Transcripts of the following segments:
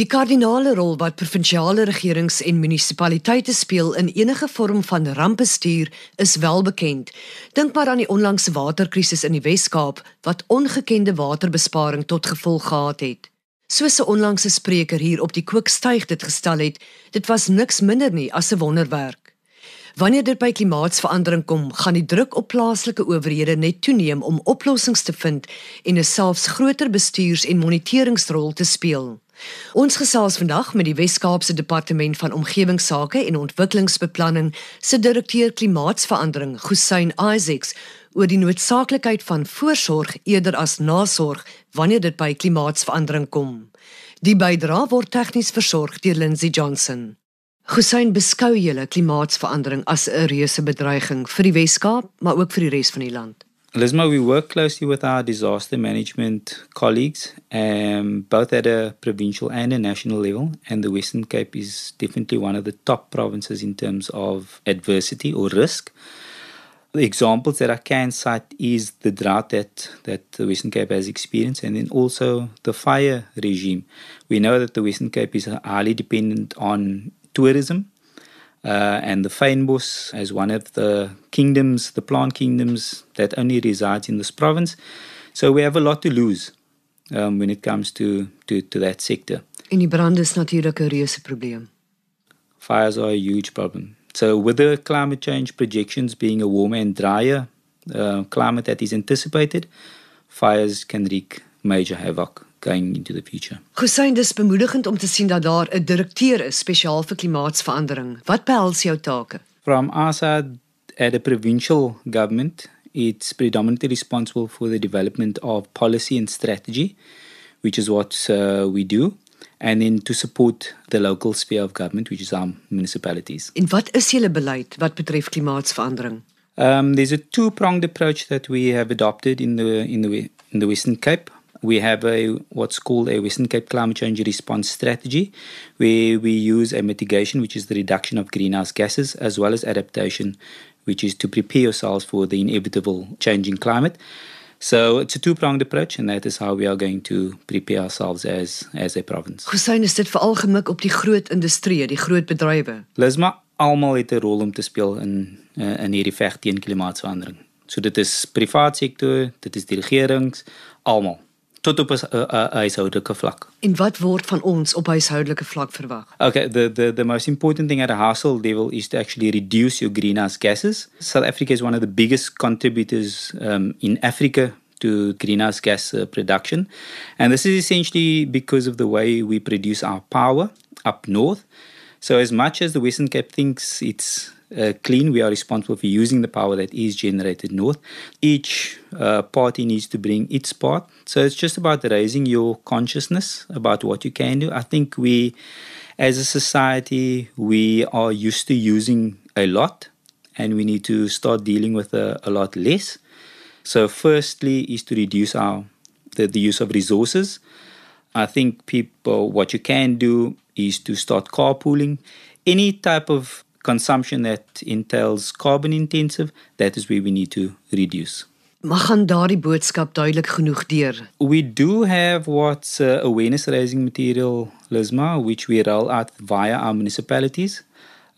Die kardinale rol wat provinsiale regerings en munisipaliteite speel in enige vorm van rampbestuur is wel bekend. Dink maar aan die onlangse waterkrisis in die Wes-Kaap wat ongekende waterbesparing tot gevolg gehad het. Soos 'n onlangse spreker hier op die Kookstuig dit gestel het, dit was niks minder nie as 'n wonderwerk. Wanneer dit by klimaatsverandering kom, gaan die druk op plaaslike owerhede net toeneem om oplossings te vind en 'n selfs groter bestuurs- en moniteringsrol te speel. Ons gesels vandag met die Wes-Kaapse Departement van Omgewingsake en Ontwikkelingsbeplanning se direkteur klimaatsverandering, Gusyn Isaacs, oor die noodsaaklikheid van voorsorg eerder as nasorg wanneer dit by klimaatsverandering kom. Die bydrae word tegnies versorg deur Lindsey Johnson. Gusyn beskou julle klimaatsverandering as 'n reuse bedreiging vir die Wes-Kaap, maar ook vir die res van die land. Lisma, we work closely with our disaster management colleagues, um, both at a provincial and a national level. And the Western Cape is definitely one of the top provinces in terms of adversity or risk. The examples that I can cite is the drought that, that the Western Cape has experienced, and then also the fire regime. We know that the Western Cape is highly dependent on tourism uh, and the fynbos as one of the kingdoms, the plant kingdoms that only resides in this province. So we have a lot to lose um, when it comes to, to, to that sector. En die brand is natuurlik 'n reuse probleem. Fires are a huge problem. So with the climate change projections being a warmer and drier uh, climate that is anticipated, fires can wreak major havoc going into the future. Hussein, dis bemoedigend om te sien dat daar 'n direkteur is spesiaal vir klimaatsverandering. Wat behels jou take? From side at a provincial government, it's predominantly responsible for the development of policy and strategy, which is what uh, we do. And then to support the local sphere of government, which is our municipalities. En wat is julle beleid wat betref klimaatsverandering? Um, there's a two-pronged approach that we have adopted in the in the in the Western Cape. We have a what's called a Western Cape climate change response strategy, where we use a mitigation, which is the reduction of greenhouse gases, as well as adaptation, which is to prepare ourselves for the inevitable changing climate. So it's a two-pronged approach, and that is how we are going to prepare ourselves as as a province. Hussein, is dit veral gemik op die groot industrie, die groot bedrywe? Lisma almal het 'n rol om te speel in uh, in hierdie veg teen klimaatsverandering. So dit is privaat sektor, dit is die regerings, almal tot op 'n huishoudelike vlak. En wat word van ons op huishoudelike vlak verwag? Okay, the the the most important thing at a household level is to actually reduce your greenhouse gases. South Africa is one of the biggest contributors um, in Africa to greenhouse gas uh, production. And this is essentially because of the way we produce our power up north. So as much as the Western Cape thinks it's uh, clean. We are responsible for using the power that is generated north. Each uh, party needs to bring its part. So it's just about raising your consciousness about what you can do. I think we, as a society, we are used to using a lot and we need to start dealing with a, a lot less. So, firstly, is to reduce our the, the use of resources. I think people, what you can do is to start carpooling. Any type of consumption that entails carbon intensive, that is where we need to reduce. Mag gaan daardie boodskap duidelik genoeg deur. We do have what's uh, awareness raising material Lisma which we roll out via our municipalities.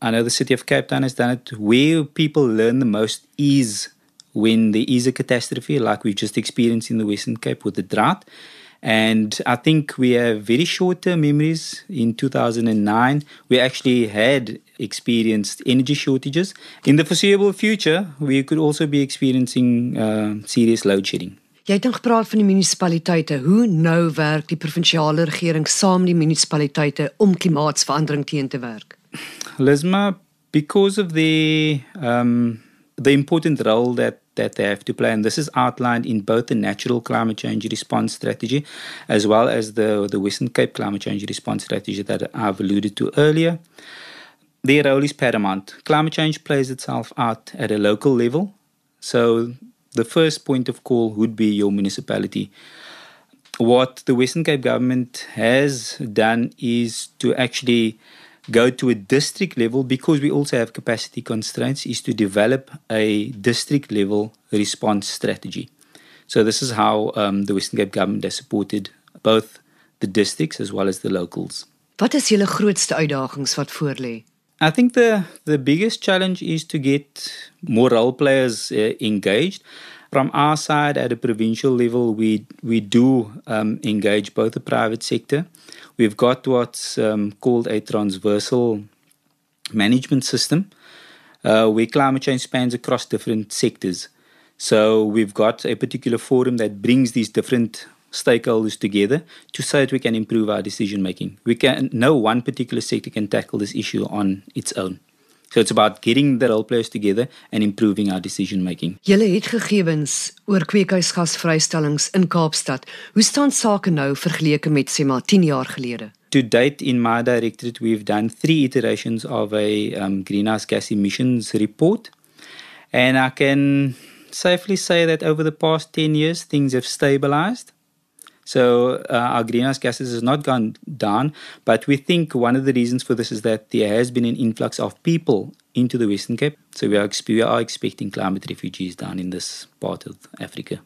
I know the city of Cape Town has done it where people learn the most is when there is a catastrophe like we've just experienced in the Western Cape with the drought. And I think we have very short term memories. In 2009, we actually had experienced energy shortages. In the foreseeable future, we could also be experiencing uh, serious load shedding. Jy het dan gepraat van die munisipaliteite. Hoe nou werk die provinsiale regering saam met die munisipaliteite om klimaatsverandering teen te werk? Lisma, because of the um, the important role that that they have to play. And this is outlined in both the natural climate change response strategy as well as the, the Western Cape climate change response strategy that I've alluded to earlier. Their role is paramount. Climate change plays itself out at a local level. So the first point of call would be your municipality. What the Western Cape government has done is to actually go to a district level because we also have capacity constraints is to develop a district level response strategy. So this is how um, the Western Cape government has supported both the districts as well as the locals. Wat is julle grootste uitdagings wat voorlê? I think the the biggest challenge is to get more role players uh, engaged. From our side, at a provincial level, we we do um, engage both the private sector. We've got what's um, called a transversal management system, uh, where climate change spans across different sectors. So we've got a particular forum that brings these different stakeholders together to so that we can improve our decision making. We can no one particular sector can tackle this issue on its own. So it's about getting the role players together and improving our decision making. Julle het gegevens oor kweekhuisgasvrystellings in Kaapstad. Hoe staan sake nou vergeleke met sê maar 10 jaar gelede? To date in my directorate we've done 3 iterations of a um, greenhouse gas emissions report. And I can safely say that over the past 10 years things have stabilized. So uh, our greenhouse gases has not gone down, but we think one of the reasons for this is that there has been an influx of people into the Western Cape. So we are, we are expecting climate refugees down in this part of Africa.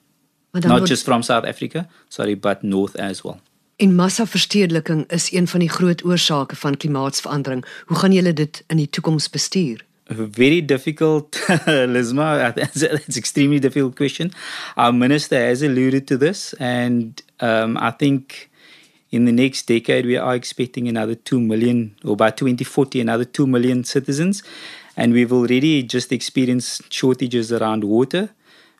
Not just from South Africa, sorry, but north as well. En massaverstedeliking is een van die groot oorsake van klimaatsverandering. Hoe gaan julle dit in die toekoms bestuur? very difficult, Lisma. It's extremely difficult question. Our minister has alluded to this, and um, I think in the next decade we are expecting another two million, or by 2040, another two million citizens, and we've already just experienced shortages around water.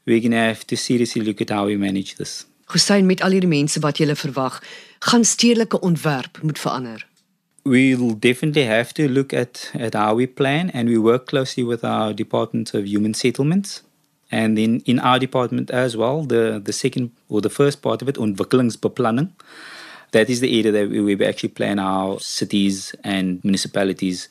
We're going to have to seriously look at how we manage this. Hussein met al hierdie mense wat jy verwag, gaan stedelike ontwerp moet verander we'll definitely have to look at, at how we plan and we work closely with our Department of Human Settlements. And in, in our department as well, the, the second or the first part of it, ontwikkelingsbeplanning, that is the area that we, we actually plan our cities and municipalities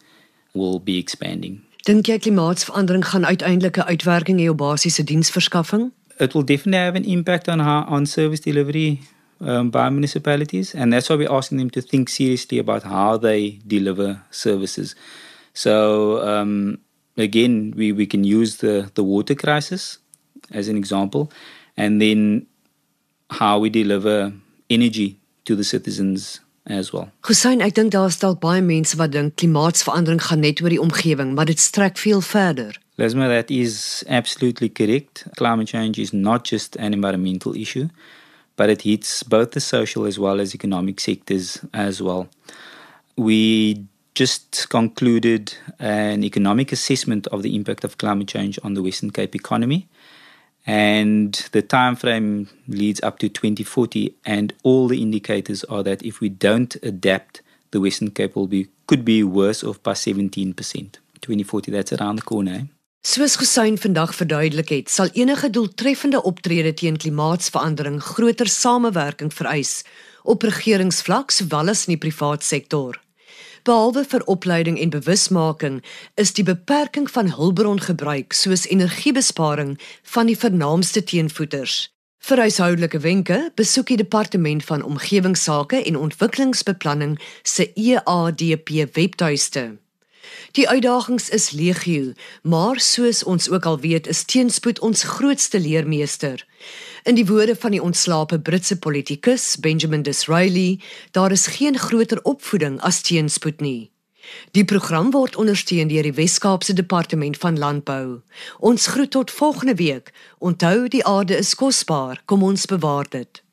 will be expanding. Dink jy klimaatsverandering gaan uiteindelik 'n uitwerking hê op basiese diensverskaffing? It will definitely have an impact on how on service delivery um, by municipalities, and that's why we're asking them to think seriously about how they deliver services. So um, again, we, we can use the, the water crisis as an example, and then how we deliver energy to the citizens as well. Hussein, ek dink daar is dalk baie mense wat dink klimaatsverandering gaan net oor die omgewing, maar dit strek veel verder. Lesma, that is absolutely correct. Climate change is not just an environmental issue but it hits both the social as well as economic sectors as well. We just concluded an economic assessment of the impact of climate change on the Western Cape economy. And the time frame leads up to 2040, and all the indicators are that if we don't adapt, the Western Cape will be could be worse off by 17%. 2040, that's around the corner. Eh? Soos Gesyn vandag verduidelik het, sal enige doeltreffende optrede teen klimaatsverandering groter samewerking vereis op regeringsvlak sowel as in die privaat sektor. Behalwe vir opleiding en bewusmaking, is die beperking van hulpbrongebruik soos energiebesparing van die vernaamste teenvoeters. Vir huishoudelike wenke, besoek die departement van omgewingsake en ontwikkelingsbeplanning se EADP webtuiste. Die uitdagings is legio, maar soos ons ook al weet, is teenspoed ons grootste leermeester. In die woorde van die ontslape Britse politikus Benjamin Disraeli, daar is geen groter opvoeding as teenspoed nie. Die program word ondersteun deur die Wes-Kaapse Departement van Landbou. Ons groet tot volgende week. Onthou die aarde is kosbaar, kom ons bewaar dit.